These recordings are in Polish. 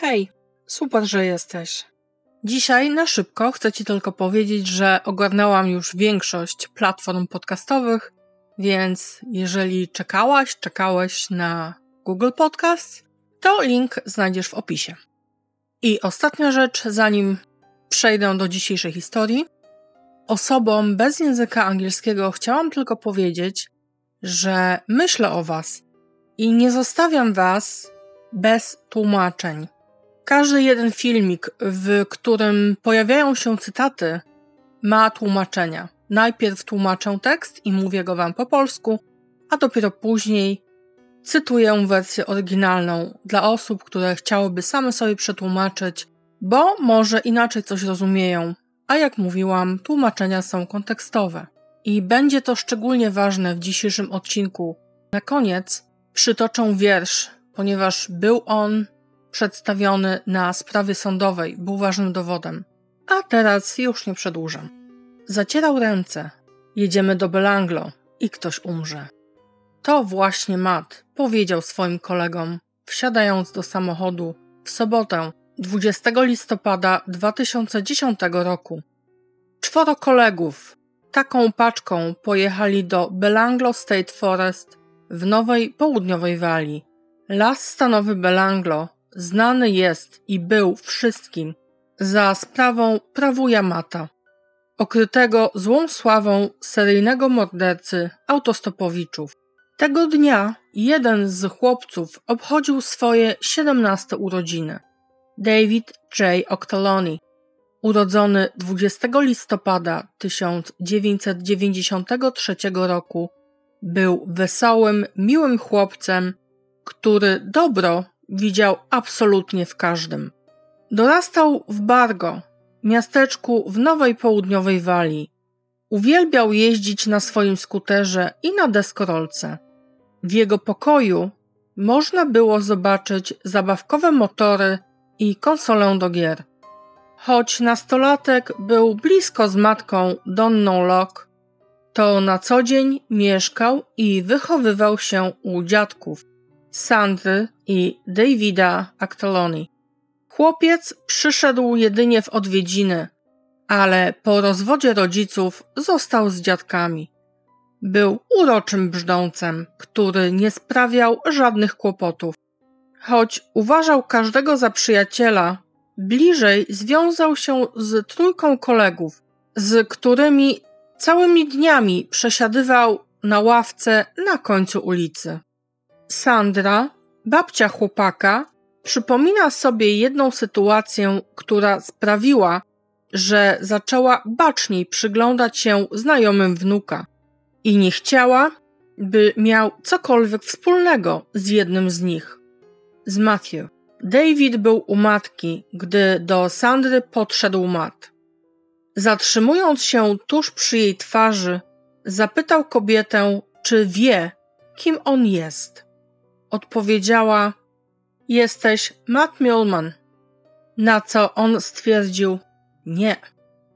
Hej, super, że jesteś. Dzisiaj na szybko chcę Ci tylko powiedzieć, że ogarnęłam już większość platform podcastowych, więc jeżeli czekałaś, czekałeś na Google Podcast, to link znajdziesz w opisie. I ostatnia rzecz, zanim przejdę do dzisiejszej historii. Osobom bez języka angielskiego chciałam tylko powiedzieć, że myślę o Was i nie zostawiam Was bez tłumaczeń. Każdy jeden filmik, w którym pojawiają się cytaty, ma tłumaczenia. Najpierw tłumaczę tekst i mówię go wam po polsku, a dopiero później cytuję wersję oryginalną dla osób, które chciałyby same sobie przetłumaczyć, bo może inaczej coś rozumieją. A jak mówiłam, tłumaczenia są kontekstowe. I będzie to szczególnie ważne w dzisiejszym odcinku. Na koniec przytoczę wiersz, ponieważ był on przedstawiony na sprawie sądowej, był ważnym dowodem. A teraz już nie przedłużam. Zacierał ręce. Jedziemy do Belanglo i ktoś umrze. To właśnie Matt powiedział swoim kolegom, wsiadając do samochodu w sobotę 20 listopada 2010 roku. Czworo kolegów taką paczką pojechali do Belanglo State Forest w Nowej Południowej Walii. Las stanowy Belanglo znany jest i był wszystkim za sprawą prawuja Mata, okrytego złą sławą seryjnego mordercy autostopowiczów. Tego dnia jeden z chłopców obchodził swoje 17 urodziny. David J. Octoloni, urodzony 20 listopada 1993 roku, był wesołym, miłym chłopcem, który dobro widział absolutnie w każdym. Dorastał w Bargo, miasteczku w Nowej Południowej Walii. Uwielbiał jeździć na swoim skuterze i na deskorolce. W jego pokoju można było zobaczyć zabawkowe motory i konsolę do gier. Choć nastolatek był blisko z matką Donną Locke, to na co dzień mieszkał i wychowywał się u dziadków Sandry i Davida Actoloni. Chłopiec przyszedł jedynie w odwiedziny, ale po rozwodzie rodziców został z dziadkami. Był uroczym brzdącem, który nie sprawiał żadnych kłopotów. Choć uważał każdego za przyjaciela, bliżej związał się z trójką kolegów, z którymi całymi dniami przesiadywał na ławce na końcu ulicy. Sandra, babcia chłopaka, przypomina sobie jedną sytuację, która sprawiła, że zaczęła baczniej przyglądać się znajomym wnuka i nie chciała, by miał cokolwiek wspólnego z jednym z nich, z Matthew. David był u matki, gdy do Sandry podszedł Matt. Zatrzymując się tuż przy jej twarzy, zapytał kobietę, czy wie, kim on jest odpowiedziała: Jesteś Matt Mulman. Na co on stwierdził: Nie,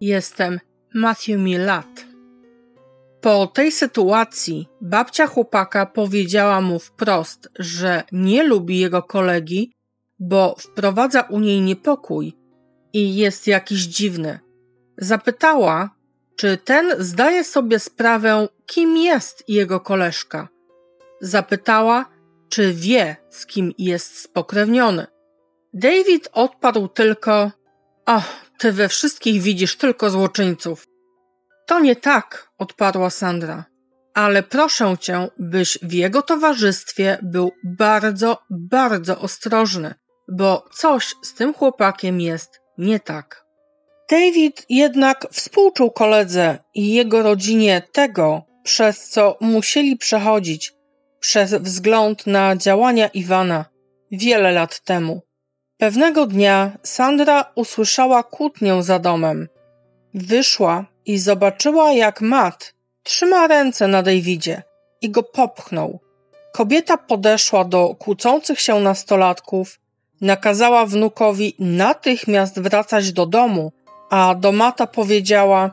jestem Matthew Millat. Po tej sytuacji babcia chłopaka powiedziała mu wprost, że nie lubi jego kolegi, bo wprowadza u niej niepokój i jest jakiś dziwny. Zapytała, czy ten zdaje sobie sprawę, kim jest jego koleżka. Zapytała, czy wie, z kim jest spokrewniony. David odparł tylko: O, ty we wszystkich widzisz tylko złoczyńców. To nie tak, odparła Sandra. Ale proszę cię, byś w jego towarzystwie był bardzo, bardzo ostrożny, bo coś z tym chłopakiem jest nie tak. David jednak współczuł koledze i jego rodzinie tego, przez co musieli przechodzić, przez wzgląd na działania Iwana wiele lat temu. Pewnego dnia Sandra usłyszała kłótnię za domem. Wyszła i zobaczyła, jak Matt trzyma ręce na Davidzie i go popchnął. Kobieta podeszła do kłócących się nastolatków, nakazała wnukowi natychmiast wracać do domu, a do Mata powiedziała: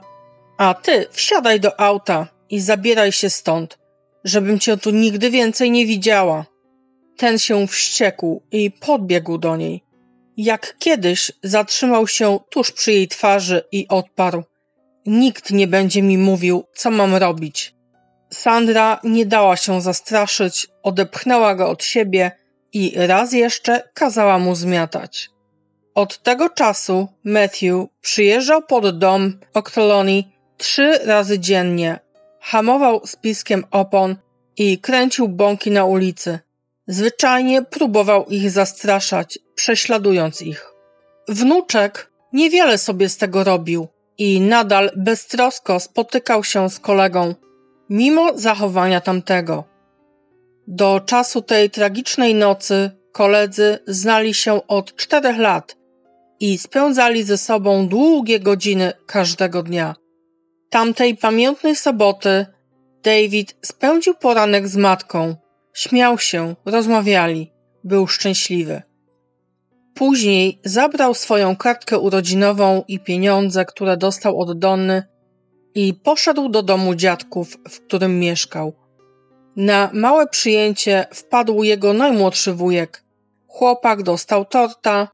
A ty wsiadaj do auta i zabieraj się stąd żebym cię tu nigdy więcej nie widziała. Ten się wściekł i podbiegł do niej. Jak kiedyś zatrzymał się tuż przy jej twarzy i odparł: Nikt nie będzie mi mówił, co mam robić. Sandra nie dała się zastraszyć, odepchnęła go od siebie i raz jeszcze kazała mu zmiatać. Od tego czasu Matthew przyjeżdżał pod dom Octoloni trzy razy dziennie, hamował spiskiem opon i kręcił bąki na ulicy. Zwyczajnie próbował ich zastraszać, prześladując ich. Wnuczek niewiele sobie z tego robił i nadal beztrosko spotykał się z kolegą, mimo zachowania tamtego. Do czasu tej tragicznej nocy koledzy znali się od czterech lat i spędzali ze sobą długie godziny każdego dnia. Tamtej pamiętnej soboty David spędził poranek z matką. Śmiał się, rozmawiali, był szczęśliwy. Później zabrał swoją kartkę urodzinową i pieniądze, które dostał od Donny i poszedł do domu dziadków, w którym mieszkał. Na małe przyjęcie wpadł jego najmłodszy wujek. Chłopak dostał torta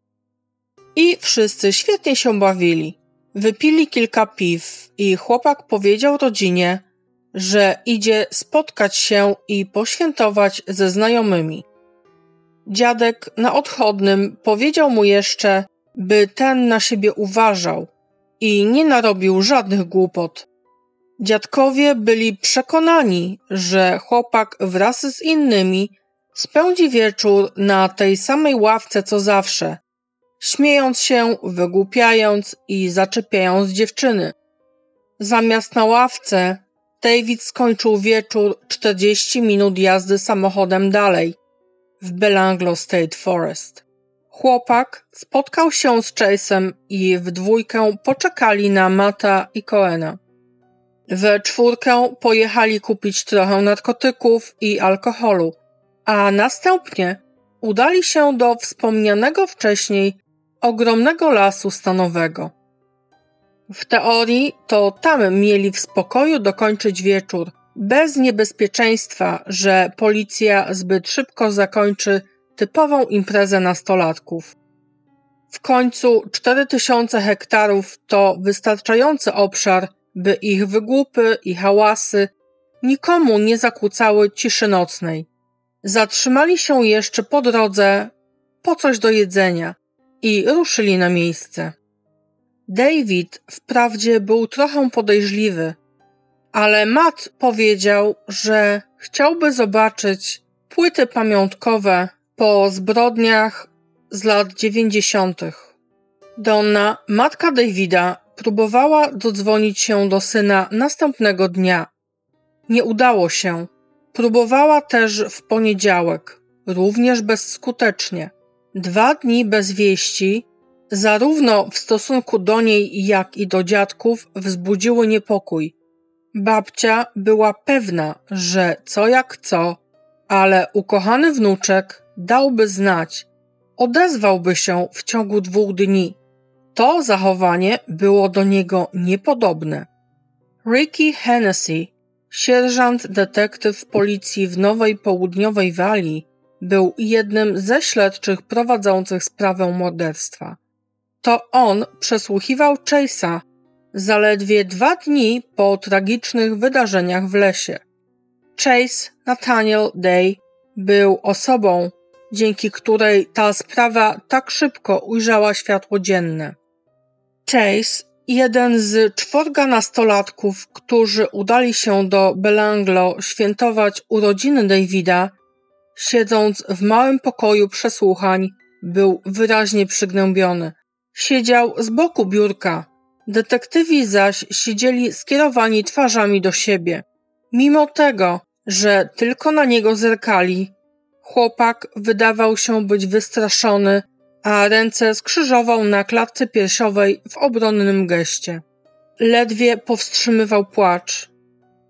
i wszyscy świetnie się bawili. Wypili kilka piw i chłopak powiedział rodzinie, że idzie spotkać się i poświętować ze znajomymi. Dziadek na odchodnym powiedział mu jeszcze, by ten na siebie uważał i nie narobił żadnych głupot. Dziadkowie byli przekonani, że chłopak wraz z innymi spędzi wieczór na tej samej ławce co zawsze, śmiejąc się, wygłupiając i zaczepiając dziewczyny. Zamiast na ławce, David skończył wieczór 40 minut jazdy samochodem dalej, w Belanglo State Forest. Chłopak spotkał się z Chase'em i w dwójkę poczekali na Mata i Coena. We czwórkę pojechali kupić trochę narkotyków i alkoholu, a następnie udali się do wspomnianego wcześniej ogromnego lasu stanowego. W teorii to tam mieli w spokoju dokończyć wieczór, bez niebezpieczeństwa, że policja zbyt szybko zakończy typową imprezę nastolatków. W końcu 4000 hektarów to wystarczający obszar, by ich wygłupy i hałasy nikomu nie zakłócały ciszy nocnej. Zatrzymali się jeszcze po drodze po coś do jedzenia i ruszyli na miejsce. David wprawdzie był trochę podejrzliwy, ale Matt powiedział, że chciałby zobaczyć płyty pamiątkowe po zbrodniach z lat dziewięćdziesiątych. Donna, matka Davida, próbowała dodzwonić się do syna następnego dnia. Nie udało się. Próbowała też w poniedziałek, również bezskutecznie. Dwa dni bez wieści, zarówno w stosunku do niej, jak i do dziadków, wzbudziły niepokój. Babcia była pewna, że co jak co, ale ukochany wnuczek dałby znać, odezwałby się w ciągu dwóch dni. To zachowanie było do niego niepodobne. Ricky Hennessy, sierżant detektyw policji w Nowej Południowej Walii, był jednym ze śledczych prowadzących sprawę morderstwa. To on przesłuchiwał Chase'a zaledwie dwa dni po tragicznych wydarzeniach w lesie. Chase Nathaniel Day był osobą, dzięki której ta sprawa tak szybko ujrzała światło dzienne. Chase, jeden z czworga nastolatków, którzy udali się do Belanglo świętować urodziny Davida, siedząc w małym pokoju przesłuchań, był wyraźnie przygnębiony. Siedział z boku biurka. Detektywi zaś siedzieli skierowani twarzami do siebie. Mimo tego, że tylko na niego zerkali, chłopak wydawał się być wystraszony a ręce skrzyżował na klatce piersiowej w obronnym geście. Ledwie powstrzymywał płacz.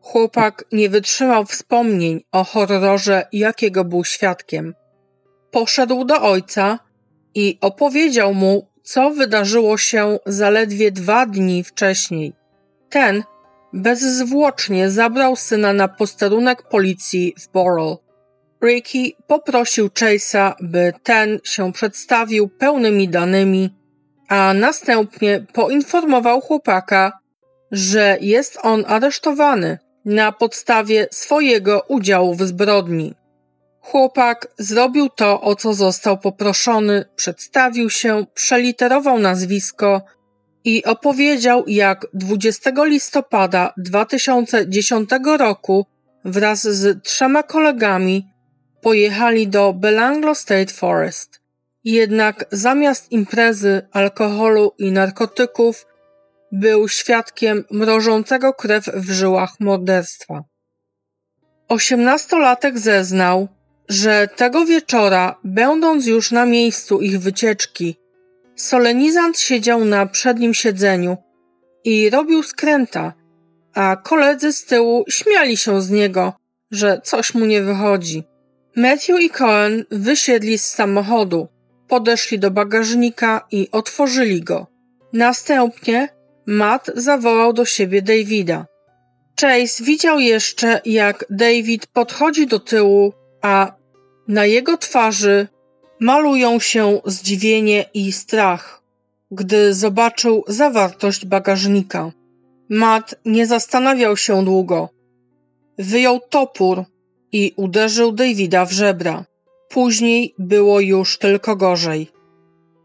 Chłopak nie wytrzymał wspomnień o horrorze, jakiego był świadkiem. Poszedł do ojca i opowiedział mu, co wydarzyło się zaledwie dwa dni wcześniej. Ten bezzwłocznie zabrał syna na posterunek policji w Borough. Ricky poprosił Chase'a, by ten się przedstawił pełnymi danymi, a następnie poinformował chłopaka, że jest on aresztowany na podstawie swojego udziału w zbrodni. Chłopak zrobił to, o co został poproszony, przedstawił się, przeliterował nazwisko i opowiedział, jak 20 listopada 2010 roku wraz z trzema kolegami pojechali do Belanglo State Forest. Jednak zamiast imprezy, alkoholu i narkotyków był świadkiem mrożącego krew w żyłach morderstwa. Osiemnastolatek zeznał, że tego wieczora, będąc już na miejscu ich wycieczki, solenizant siedział na przednim siedzeniu i robił skręta, a koledzy z tyłu śmiali się z niego, że coś mu nie wychodzi. Matthew i Cohen wysiedli z samochodu, podeszli do bagażnika i otworzyli go. Następnie Matt zawołał do siebie Davida. Chase widział jeszcze, jak David podchodzi do tyłu, a na jego twarzy malują się zdziwienie i strach, gdy zobaczył zawartość bagażnika. Matt nie zastanawiał się długo. Wyjął topór i uderzył Davida w żebra. Później było już tylko gorzej.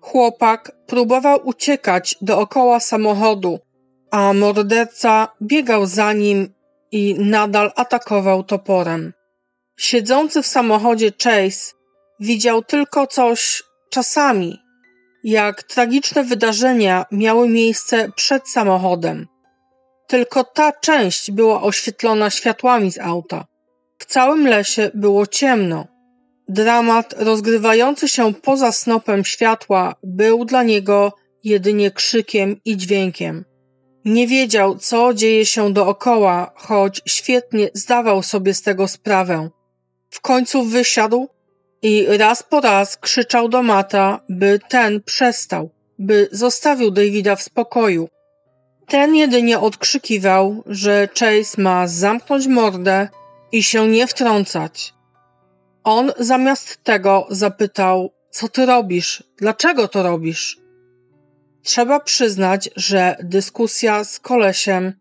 Chłopak próbował uciekać dookoła samochodu, a morderca biegał za nim i nadal atakował toporem. Siedzący w samochodzie Chase widział tylko coś czasami, jak tragiczne wydarzenia miały miejsce przed samochodem. Tylko ta część była oświetlona światłami z auta. W całym lesie było ciemno. Dramat rozgrywający się poza snopem światła był dla niego jedynie krzykiem i dźwiękiem. Nie wiedział, co dzieje się dookoła, choć świetnie zdawał sobie z tego sprawę. W końcu wysiadł i raz po raz krzyczał do Mata, by ten przestał, by zostawił Davida w spokoju. Ten jedynie odkrzykiwał, że Chase ma zamknąć mordę i się nie wtrącać. On zamiast tego zapytał, co ty robisz? Dlaczego to robisz? Trzeba przyznać, że dyskusja z kolesiem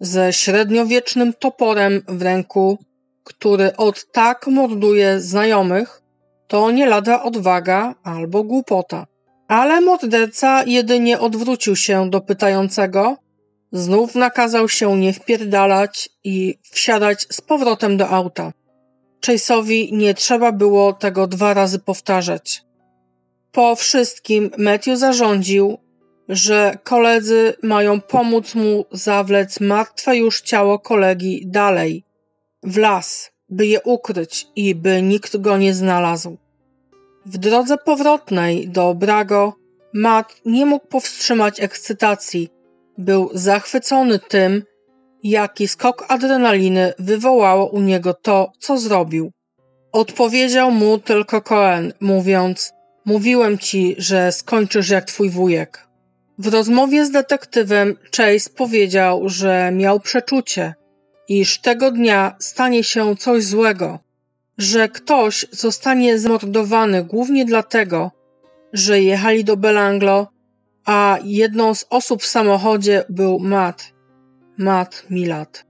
ze średniowiecznym toporem w ręku, który od tak morduje znajomych, to nie lada odwaga albo głupota. Ale morderca jedynie odwrócił się do pytającego, znów nakazał się nie wpierdalać i wsiadać z powrotem do auta. Chase'owi nie trzeba było tego dwa razy powtarzać. Po wszystkim Matthew zarządził, że koledzy mają pomóc mu zawlec martwe już ciało kolegi dalej, w las, by je ukryć i by nikt go nie znalazł. W drodze powrotnej do Brago Matt nie mógł powstrzymać ekscytacji. Był zachwycony tym, jaki skok adrenaliny wywołało u niego to, co zrobił. Odpowiedział mu tylko Cohen, mówiąc: Mówiłem ci, że skończysz jak twój wujek. W rozmowie z detektywem Chase powiedział, że miał przeczucie, iż tego dnia stanie się coś złego, że ktoś zostanie zamordowany głównie dlatego, że jechali do Belanglo, a jedną z osób w samochodzie był Matt. Matt Milat.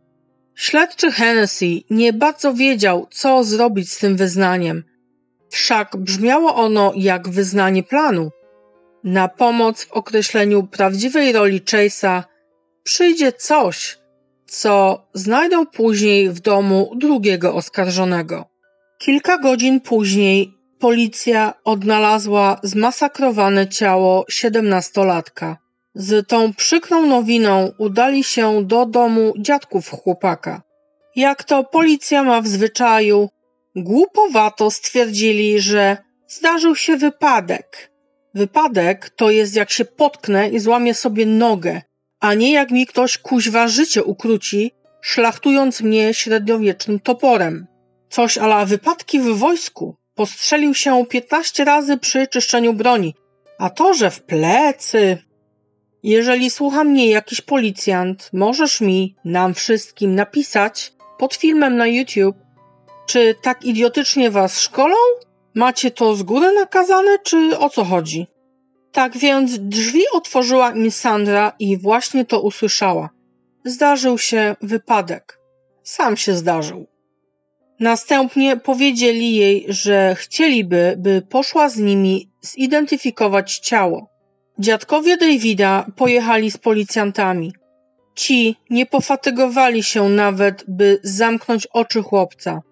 Śledczy Hennessy nie bardzo wiedział, co zrobić z tym wyznaniem. Wszak brzmiało ono jak wyznanie planu. Na pomoc w określeniu prawdziwej roli Chase'a przyjdzie coś, co znajdą później w domu drugiego oskarżonego. Kilka godzin później policja odnalazła zmasakrowane ciało siedemnastolatka. Z tą przykrą nowiną udali się do domu dziadków chłopaka. Jak to policja ma w zwyczaju, głupowato stwierdzili, że zdarzył się wypadek. Wypadek to jest jak się potknę i złamię sobie nogę, a nie jak mi ktoś kuźwa życie ukróci, szlachtując mnie średniowiecznym toporem. Coś ala wypadki w wojsku. Postrzelił się piętnaście razy przy czyszczeniu broni, a to, że w plecy, jeżeli słucha mnie jakiś policjant, możesz mi, nam wszystkim napisać pod filmem na YouTube, Czy tak idiotycznie was szkolą? Macie to z góry nakazane, czy o co chodzi? Tak więc drzwi otworzyła im Sandra i właśnie to usłyszała. Zdarzył się wypadek. Sam się zdarzył. Następnie powiedzieli jej, że chcieliby, by poszła z nimi zidentyfikować ciało. Dziadkowie Davida pojechali z policjantami. Ci nie pofatygowali się nawet, by zamknąć oczy chłopca.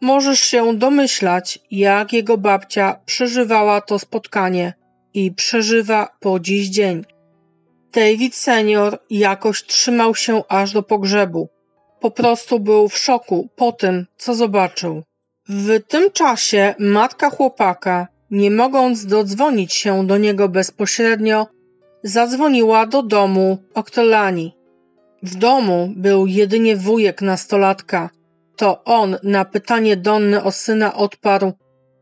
Możesz się domyślać, jak jego babcia przeżywała to spotkanie i przeżywa po dziś dzień. David senior jakoś trzymał się aż do pogrzebu. Po prostu był w szoku po tym, co zobaczył. W tym czasie matka chłopaka, nie mogąc dodzwonić się do niego bezpośrednio, zadzwoniła do domu Octolani. W domu był jedynie wujek nastolatka. To on na pytanie Donny o syna odparł: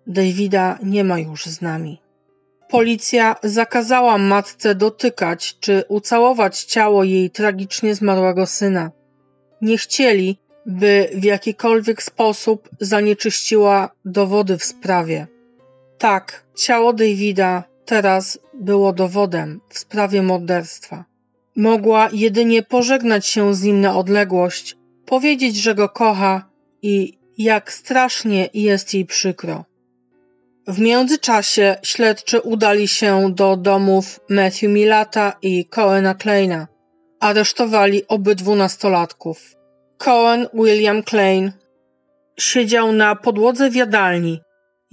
Davida nie ma już z nami. Policja zakazała matce dotykać czy ucałować ciało jej tragicznie zmarłego syna. Nie chcieli, by w jakikolwiek sposób zanieczyściła dowody w sprawie. Tak, ciało Davida teraz było dowodem w sprawie morderstwa. Mogła jedynie pożegnać się z nim na odległość, powiedzieć, że go kocha i jak strasznie jest jej przykro. W międzyczasie śledczy udali się do domów Matthew Milata i Coena Kleina. Aresztowali obydwu nastolatków. Cohen William Klein siedział na podłodze w jadalni,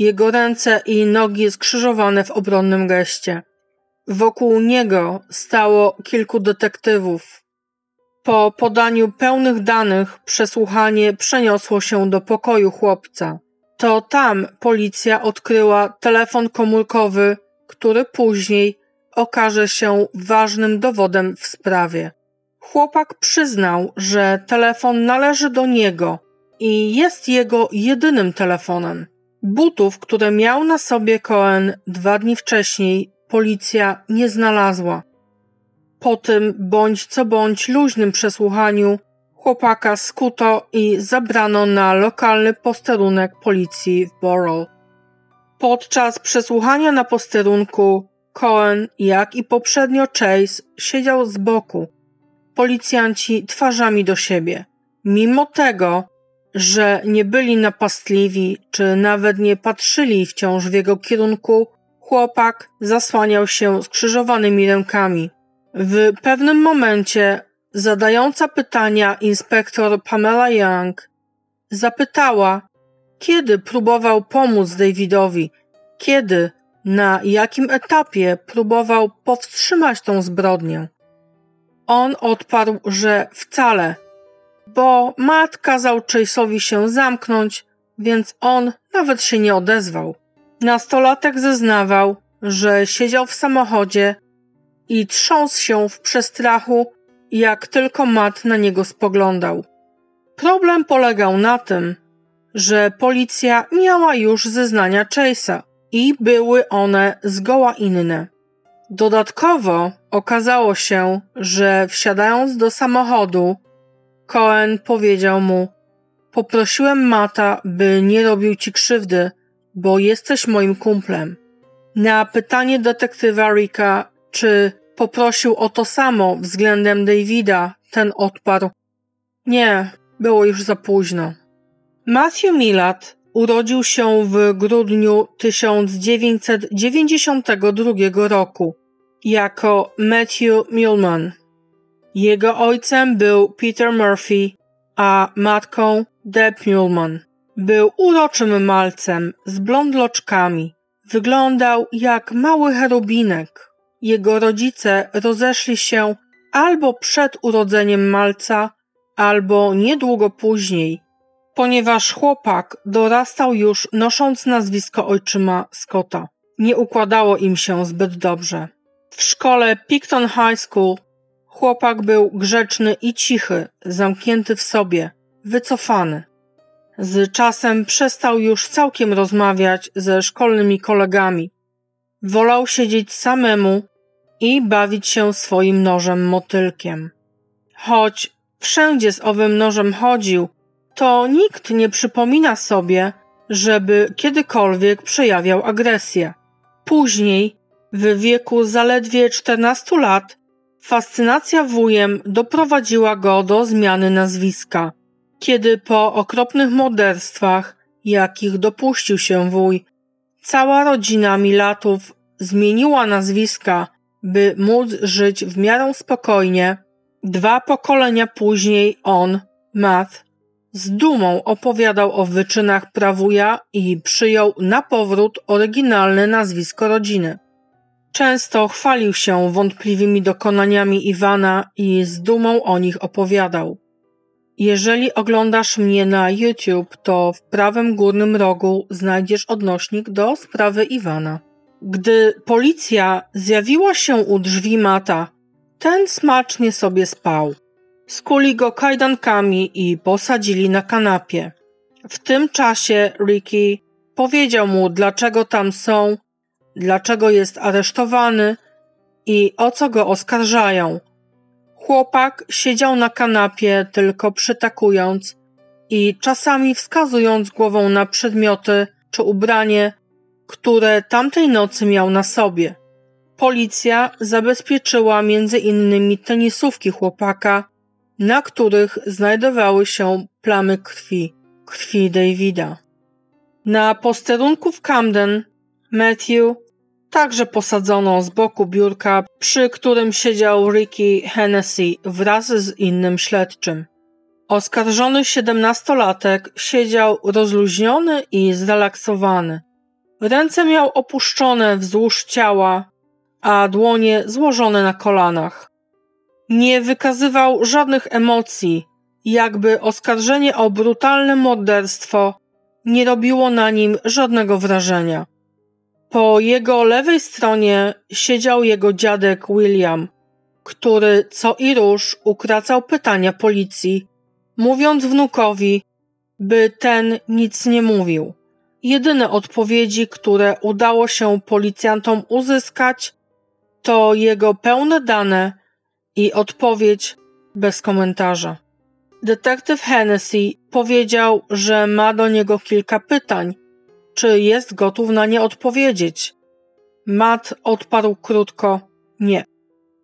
jego ręce i nogi skrzyżowane w obronnym geście. Wokół niego stało kilku detektywów. Po podaniu pełnych danych przesłuchanie przeniosło się do pokoju chłopca. To tam policja odkryła telefon komórkowy, który później okaże się ważnym dowodem w sprawie. Chłopak przyznał, że telefon należy do niego i jest jego jedynym telefonem. Butów, które miał na sobie Cohen dwa dni wcześniej, policja nie znalazła. Po tym bądź co bądź luźnym przesłuchaniu chłopaka skuto i zabrano na lokalny posterunek policji w Borough. Podczas przesłuchania na posterunku Cohen, jak i poprzednio Chase, siedział z boku. Policjanci twarzami do siebie. Mimo tego, że nie byli napastliwi, czy nawet nie patrzyli wciąż w jego kierunku, chłopak zasłaniał się skrzyżowanymi rękami. W pewnym momencie zadająca pytania inspektor Pamela Young zapytała, kiedy próbował pomóc Davidowi, kiedy, na jakim etapie próbował powstrzymać tą zbrodnię. On odparł, że wcale, bo Matt kazał Chase'owi się zamknąć, więc on nawet się nie odezwał. Nastolatek zeznawał, że siedział w samochodzie i trząsł się w przestrachu, jak tylko Matt na niego spoglądał. Problem polegał na tym, że policja miała już zeznania Chase'a i były one zgoła inne. Dodatkowo okazało się, że wsiadając do samochodu, Cohen powiedział mu: Poprosiłem Mata, by nie robił ci krzywdy, bo jesteś moim kumplem. Na pytanie detektywa Ricka, czy poprosił o to samo względem Davida, ten odparł: Nie, było już za późno. Matthew Millard urodził się w grudniu 1992 roku jako Matthew Millman. Jego ojcem był Peter Murphy, a matką Deb Millman. Był uroczym malcem z blondloczkami. Wyglądał jak mały cherubinek. Jego rodzice rozeszli się albo przed urodzeniem malca, albo niedługo później, ponieważ chłopak dorastał już nosząc nazwisko ojczyma Scotta. Nie układało im się zbyt dobrze. W szkole Picton High School chłopak był grzeczny i cichy, zamknięty w sobie, wycofany. Z czasem przestał już całkiem rozmawiać ze szkolnymi kolegami. Wolał siedzieć samemu i bawić się swoim nożem motylkiem. Choć wszędzie z owym nożem chodził, to nikt nie przypomina sobie, żeby kiedykolwiek przejawiał agresję. Później, w wieku zaledwie 14 lat, fascynacja wujem doprowadziła go do zmiany nazwiska. Kiedy po okropnych morderstwach, jakich dopuścił się wuj, cała rodzina Milatów zmieniła nazwiska, by móc żyć w miarę spokojnie, dwa pokolenia później on, Matt, z dumą opowiadał o wyczynach prawuja i przyjął na powrót oryginalne nazwisko rodziny. Często chwalił się wątpliwymi dokonaniami Iwana i z dumą o nich opowiadał. Jeżeli oglądasz mnie na YouTube, to w prawym górnym rogu znajdziesz odnośnik do sprawy Iwana. Gdy policja zjawiła się u drzwi Mata, ten smacznie sobie spał. Skuli go kajdankami i posadzili na kanapie. W tym czasie Ricky powiedział mu, dlaczego tam są, dlaczego jest aresztowany i o co go oskarżają. Chłopak siedział na kanapie tylko przytakując i czasami wskazując głową na przedmioty czy ubranie, które tamtej nocy miał na sobie. Policja zabezpieczyła między innymi tenisówki chłopaka, na których znajdowały się plamy krwi, krwi Davida. Na posterunku w Camden Matthew także posadzono z boku biurka, przy którym siedział Ricky Hennessy wraz z innym śledczym. Oskarżony siedemnastolatek siedział rozluźniony i zrelaksowany. Ręce miał opuszczone wzdłuż ciała, a dłonie złożone na kolanach. Nie wykazywał żadnych emocji, jakby oskarżenie o brutalne morderstwo nie robiło na nim żadnego wrażenia. Po jego lewej stronie siedział jego dziadek William, który co i róż ukracał pytania policji, mówiąc wnukowi, by ten nic nie mówił. Jedyne odpowiedzi, które udało się policjantom uzyskać, to jego pełne dane i odpowiedź bez komentarza. Detektyw Hennessy powiedział, że ma do niego kilka pytań, czy jest gotów na nie odpowiedzieć. Matt odparł krótko nie.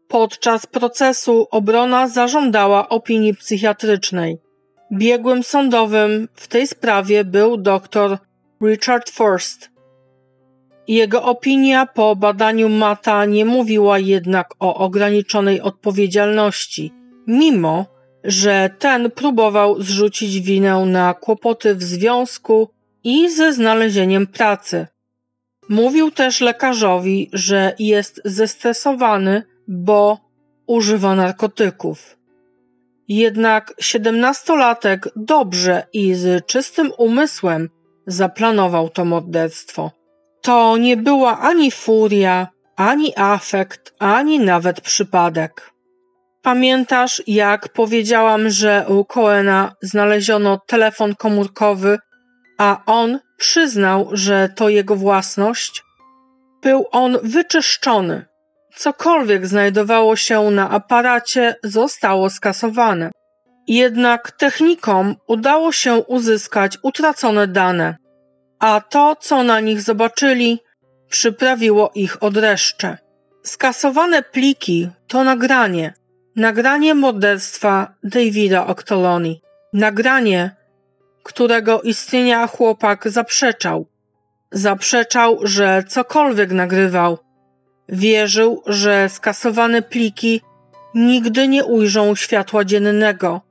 Podczas procesu obrona zażądała opinii psychiatrycznej. Biegłym sądowym w tej sprawie był dr Richard Forst. Jego opinia po badaniu Mata nie mówiła jednak o ograniczonej odpowiedzialności, mimo że ten próbował zrzucić winę na kłopoty w związku i ze znalezieniem pracy. Mówił też lekarzowi, że jest zestresowany, bo używa narkotyków. Jednak siedemnastolatek dobrze i z czystym umysłem zaplanował to morderstwo. To nie była ani furia, ani afekt, ani nawet przypadek. Pamiętasz, jak powiedziałam, że u Coena znaleziono telefon komórkowy, a on przyznał, że to jego własność? Był on wyczyszczony. Cokolwiek znajdowało się na aparacie, zostało skasowane. Jednak technikom udało się uzyskać utracone dane, a to, co na nich zobaczyli, przyprawiło ich odreszcze. Skasowane pliki to nagranie, nagranie morderstwa Davida Octoloni, nagranie, którego istnienia chłopak zaprzeczał. Zaprzeczał, że cokolwiek nagrywał. Wierzył, że skasowane pliki nigdy nie ujrzą światła dziennego.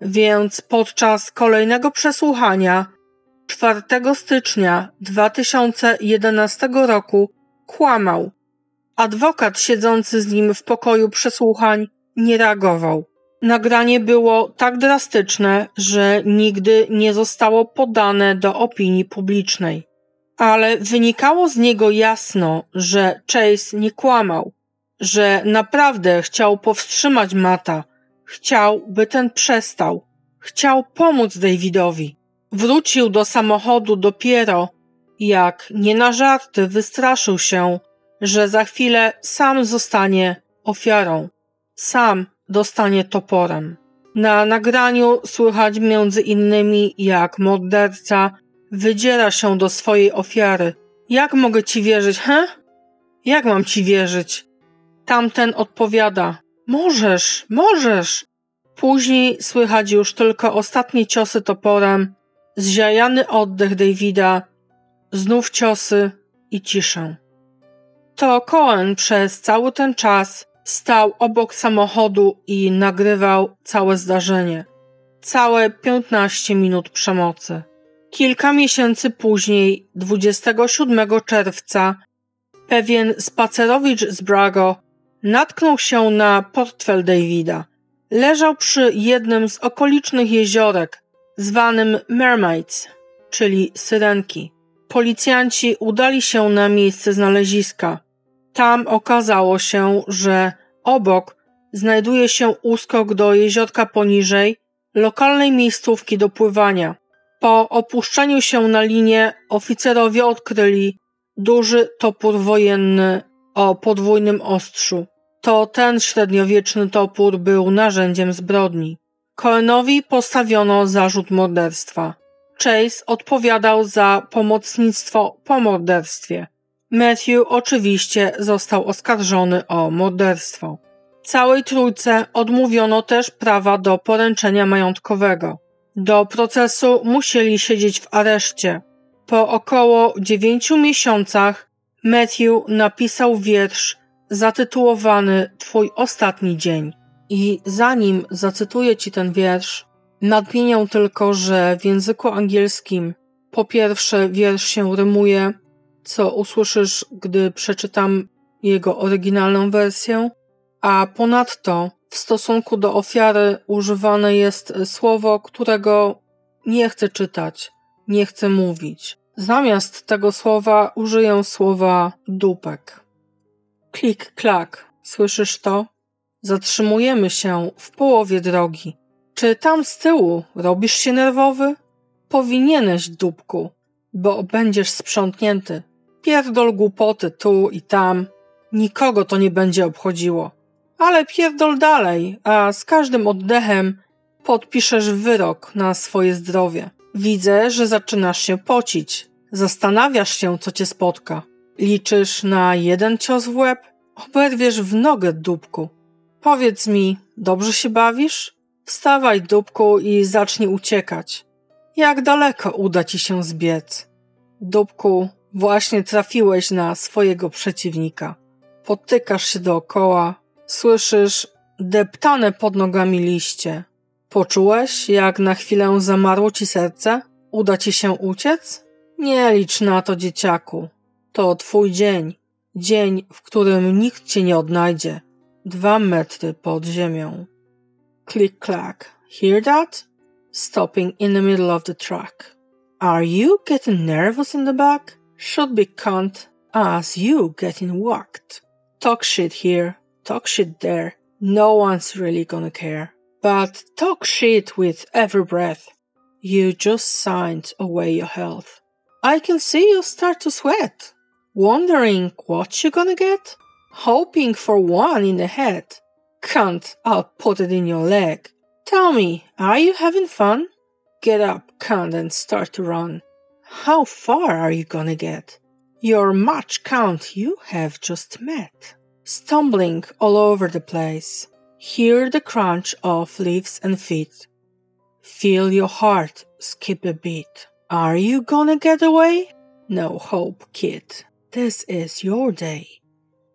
Więc podczas kolejnego przesłuchania 4 stycznia 2011 roku kłamał. Adwokat siedzący z nim w pokoju przesłuchań nie reagował. Nagranie było tak drastyczne, że nigdy nie zostało podane do opinii publicznej. Ale wynikało z niego jasno, że Chase nie kłamał, że naprawdę chciał powstrzymać Mata, chciał, by ten przestał, chciał pomóc Davidowi. Wrócił do samochodu dopiero, jak nie na żarty wystraszył się, że za chwilę sam zostanie ofiarą. Sam dostanie toporem. Na nagraniu słychać między innymi, jak morderca wydziera się do swojej ofiary. Jak mogę ci wierzyć, he? Jak mam ci wierzyć? Tamten odpowiada: Możesz, możesz. Później słychać już tylko ostatnie ciosy toporem, zziajany oddech Davida, znów ciosy i ciszę. To Cohen przez cały ten czas stał obok samochodu i nagrywał całe zdarzenie. Całe 15 minut przemocy. Kilka miesięcy później, 27 czerwca, pewien spacerowicz z Brago natknął się na portfel Davida. Leżał przy jednym z okolicznych jeziorek, zwanym Mermaids, czyli Syrenki. Policjanci udali się na miejsce znaleziska. Tam okazało się, że obok znajduje się uskok do jeziorka poniżej, lokalnej miejscówki do pływania. Po opuszczeniu się na linię oficerowie odkryli duży topór wojenny o podwójnym ostrzu. To ten średniowieczny topór był narzędziem zbrodni. Cohenowi postawiono zarzut morderstwa. Chase odpowiadał za pomocnictwo po morderstwie. Matthew oczywiście został oskarżony o morderstwo. Całej trójce odmówiono też prawa do poręczenia majątkowego. Do procesu musieli siedzieć w areszcie. Po około dziewięciu miesiącach Matthew napisał wiersz zatytułowany Twój ostatni dzień. I zanim zacytuję ci ten wiersz, nadmienię tylko, że w języku angielskim po pierwsze wiersz się rymuje, co usłyszysz, gdy przeczytam jego oryginalną wersję, a ponadto w stosunku do ofiary używane jest słowo, którego nie chcę czytać, nie chcę mówić. Zamiast tego słowa użyję słowa dupek. Klik, klak. Słyszysz to? Zatrzymujemy się w połowie drogi. Czy tam z tyłu robisz się nerwowy? Powinieneś, dupku, bo będziesz sprzątnięty. Pierdol głupoty tu i tam. Nikogo to nie będzie obchodziło. Ale pierdol dalej, a z każdym oddechem podpiszesz wyrok na swoje zdrowie. Widzę, że zaczynasz się pocić. Zastanawiasz się, co cię spotka. Liczysz na jeden cios w łeb? Oberwiesz w nogę, dupku. Powiedz mi, dobrze się bawisz? Wstawaj, dupku, i zacznij uciekać. Jak daleko uda ci się zbiec? Dupku, właśnie trafiłeś na swojego przeciwnika. Potykasz się dookoła, słyszysz deptane pod nogami liście. Poczułeś, jak na chwilę zamarło ci serce? Uda ci się uciec? Nie licz na to, dzieciaku. To twój dzień. Dzień, w którym nikt cię nie odnajdzie. Dwa metry pod ziemią. Click clack. Hear that? Stopping in the middle of the track. Are you getting nervous in the back? Should be cunt as you getting whacked. Talk shit here, talk shit there. No one's really gonna care. But talk shit with every breath. You just signed away your health. I can see you start to sweat. Wondering what you're gonna get? Hoping for one in the head. Can't, I'll put it in your leg. Tell me, are you having fun? Get up, cunt, and start to run. How far are you gonna get? Your match count you have just met. Stumbling all over the place. Hear the crunch of leaves and feet. Feel your heart skip a beat. Are you gonna get away? No hope, kid. This is your day.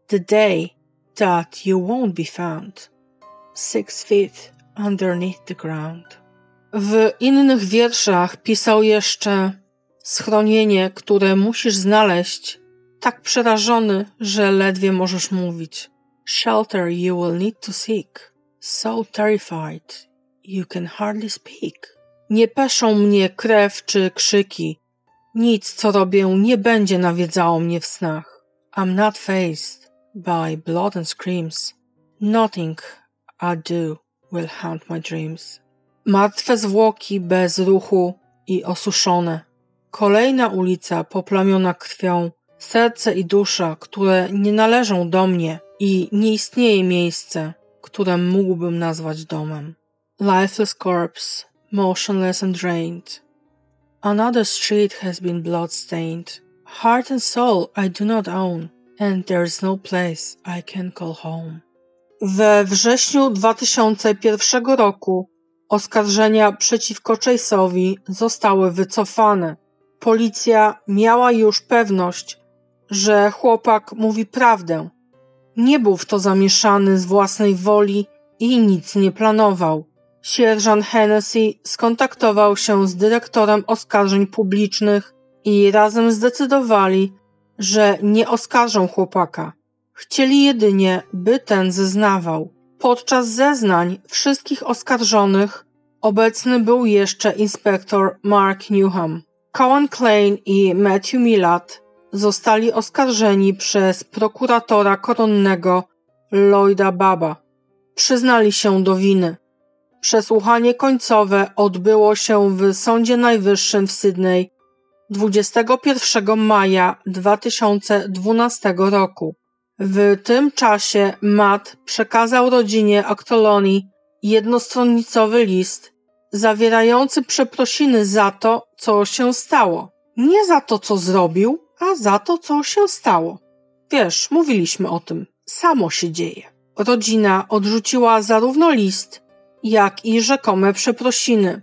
The day that you won't be found. Six feet underneath the ground. W innych wierszach pisał jeszcze schronienie, które musisz znaleźć, tak przerażony, że ledwie możesz mówić. Shelter you will need to seek. So terrified you can hardly speak. Nie peszą mnie krew czy krzyki, nic, co robię, nie będzie nawiedzało mnie w snach. I'm not faced by blood and screams. Nothing I do will haunt my dreams. Martwe zwłoki bez ruchu i osuszone. Kolejna ulica poplamiona krwią. Serce i dusza, które nie należą do mnie i nie istnieje miejsce, które mógłbym nazwać domem. lifeless corpse, motionless and drained. Another street has been blood-stained. Heart and soul I do not own, and there is no place I can call home. We wrześniu 2001 roku oskarżenia przeciwko Chase'owi zostały wycofane. Policja miała już pewność, że chłopak mówi prawdę. Nie był w to zamieszany z własnej woli i nic nie planował. Sierżant Hennessy skontaktował się z dyrektorem oskarżeń publicznych i razem zdecydowali, że nie oskarżą chłopaka. Chcieli jedynie, by ten zeznawał. Podczas zeznań wszystkich oskarżonych obecny był jeszcze inspektor Mark Newham. Cohen Klein i Matthew Millard zostali oskarżeni przez prokuratora koronnego Lloyda Baba. Przyznali się do winy. Przesłuchanie końcowe odbyło się w Sądzie Najwyższym w Sydney 21 maja 2012 roku. W tym czasie Matt przekazał rodzinie Actoloni jednostronnicowy list zawierający przeprosiny za to, co się stało. Nie za to, co zrobił, a za to, co się stało. Wiesz, mówiliśmy o tym. Samo się dzieje. Rodzina odrzuciła zarówno list, jak i rzekome przeprosiny.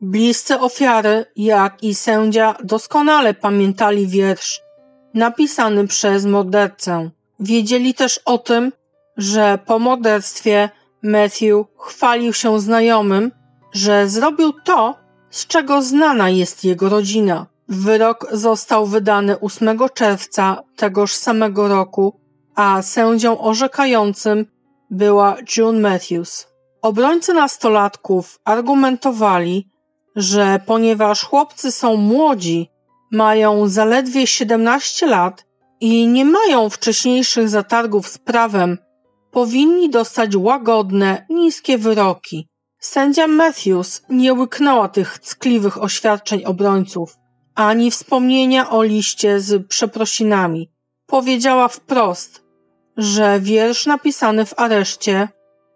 Bliscy ofiary, jak i sędzia doskonale pamiętali wiersz napisany przez mordercę. Wiedzieli też o tym, że po morderstwie Matthew chwalił się znajomym, że zrobił to, z czego znana jest jego rodzina. Wyrok został wydany 8 czerwca tegoż samego roku, a sędzią orzekającym była June Matthews. Obrońcy nastolatków argumentowali, że ponieważ chłopcy są młodzi, mają zaledwie 17 lat i nie mają wcześniejszych zatargów z prawem, powinni dostać łagodne, niskie wyroki. Sędzia Matthews nie łyknęła tych ckliwych oświadczeń obrońców, ani wspomnienia o liście z przeprosinami. Powiedziała wprost, że wiersz napisany w areszcie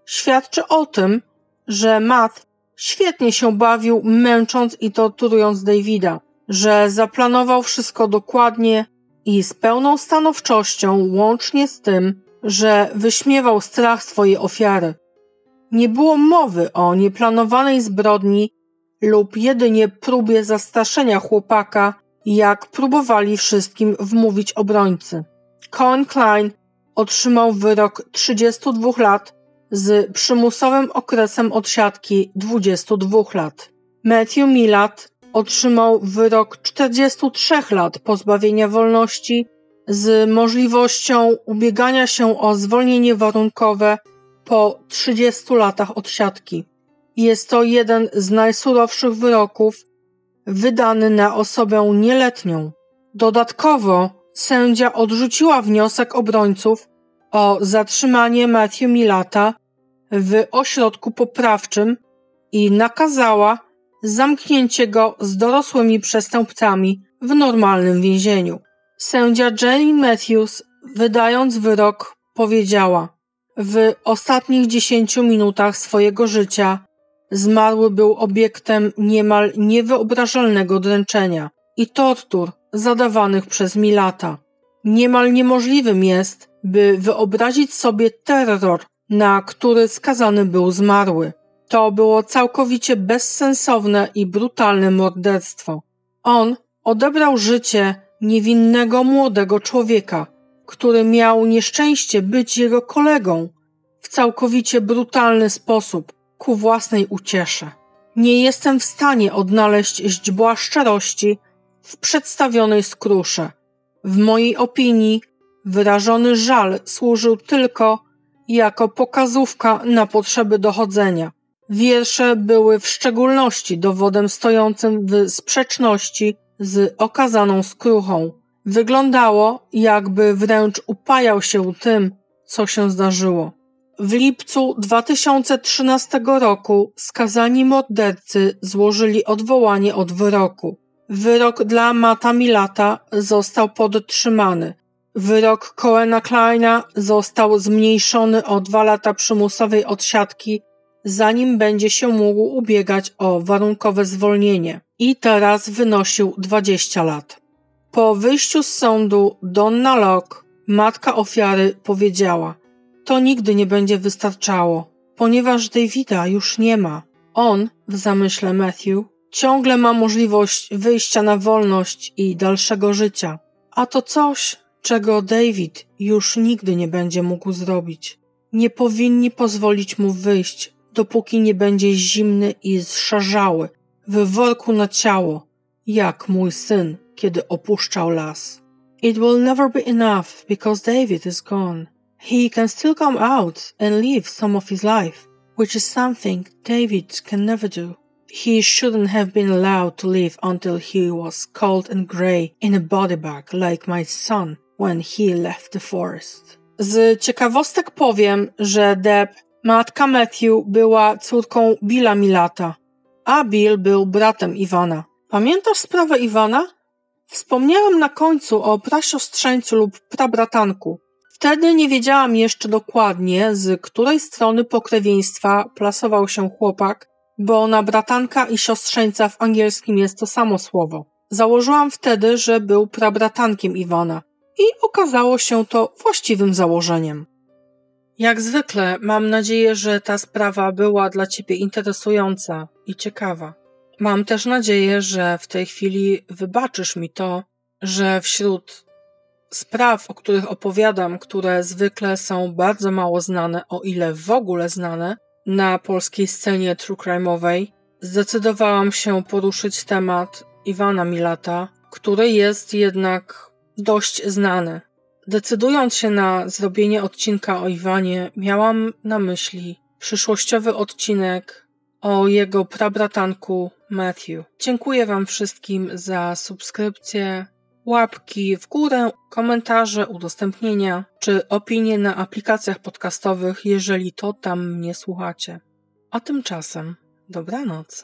świadczy o tym, że Matt świetnie się bawił, męcząc i torturując Davida, że zaplanował wszystko dokładnie i z pełną stanowczością, łącznie z tym, że wyśmiewał strach swojej ofiary. Nie było mowy o nieplanowanej zbrodni lub jedynie próbie zastraszenia chłopaka, jak próbowali wszystkim wmówić obrońcy. Cohen Klein otrzymał wyrok 32 lat z przymusowym okresem odsiadki 22 lat. Matthew Millard otrzymał wyrok 43 lat pozbawienia wolności z możliwością ubiegania się o zwolnienie warunkowe po 30 latach odsiadki. Jest to jeden z najsurowszych wyroków wydany na osobę nieletnią. Dodatkowo sędzia odrzuciła wniosek obrońców o zatrzymanie Matthew Milata w ośrodku poprawczym i nakazała zamknięcie go z dorosłymi przestępcami w normalnym więzieniu. Sędzia Jenny Matthews, wydając wyrok, powiedziała: W ostatnich dziesięciu minutach swojego życia zmarły był obiektem niemal niewyobrażalnego dręczenia i tortur zadawanych przez Milata. Niemal niemożliwym jest, by wyobrazić sobie terror, na który skazany był zmarły. To było całkowicie bezsensowne i brutalne morderstwo. On odebrał życie niewinnego młodego człowieka, który miał nieszczęście być jego kolegą w całkowicie brutalny sposób ku własnej uciesze. Nie jestem w stanie odnaleźć źdźbła szczerości w przedstawionej skrusze. W mojej opinii wyrażony żal służył tylko jako pokazówka na potrzeby dochodzenia. Wiersze były w szczególności dowodem stojącym w sprzeczności z okazaną skruchą. Wyglądało, jakby wręcz upajał się tym, co się zdarzyło. W lipcu 2013 roku skazani mordercy złożyli odwołanie od wyroku. Wyrok dla Mata Milata został podtrzymany. Wyrok Coena Kleina został zmniejszony o dwa lata przymusowej odsiadki zanim będzie się mógł ubiegać o warunkowe zwolnienie i teraz wynosił 20 lat. Po wyjściu z sądu Donna Locke, matka ofiary, powiedziała: To nigdy nie będzie wystarczało, ponieważ Davida już nie ma. On, w zamyśle Matthew, ciągle ma możliwość wyjścia na wolność i dalszego życia, a to coś, czego David już nigdy nie będzie mógł zrobić. Nie powinni pozwolić mu wyjść, dopóki nie będzie zimny i zszarzały, w worku na ciało, jak mój syn, kiedy opuszczał las. It will never be enough because David is gone. He can still come out and live some of his life, which is something David can never do. He shouldn't have been allowed to live until he was cold and grey in a body bag like my son when he left the forest. Z ciekawostek powiem, że Deb, matka Matthew, była córką Billa Milata, a Bill był bratem Iwana. Pamiętasz sprawę Iwana? Wspomniałem na końcu o prasiostrzeńcu lub prabratanku. Wtedy nie wiedziałam jeszcze dokładnie, z której strony pokrewieństwa plasował się chłopak, bo na bratanka i siostrzeńca w angielskim jest to samo słowo. Założyłam wtedy, że był prabratankiem Iwana i okazało się to właściwym założeniem. Jak zwykle mam nadzieję, że ta sprawa była dla Ciebie interesująca i ciekawa. Mam też nadzieję, że w tej chwili wybaczysz mi to, że wśród spraw, o których opowiadam, które zwykle są bardzo mało znane, o ile w ogóle znane, na polskiej scenie true crime'owej, zdecydowałam się poruszyć temat Iwana Milata, który jest jednak dość znany. Decydując się na zrobienie odcinka o Iwanie, miałam na myśli przyszłościowy odcinek o jego prabratanku Matthew. Dziękuję Wam wszystkim za subskrypcję, łapki w górę, komentarze, udostępnienia czy opinie na aplikacjach podcastowych, jeżeli to tam mnie słuchacie. A tymczasem dobranoc.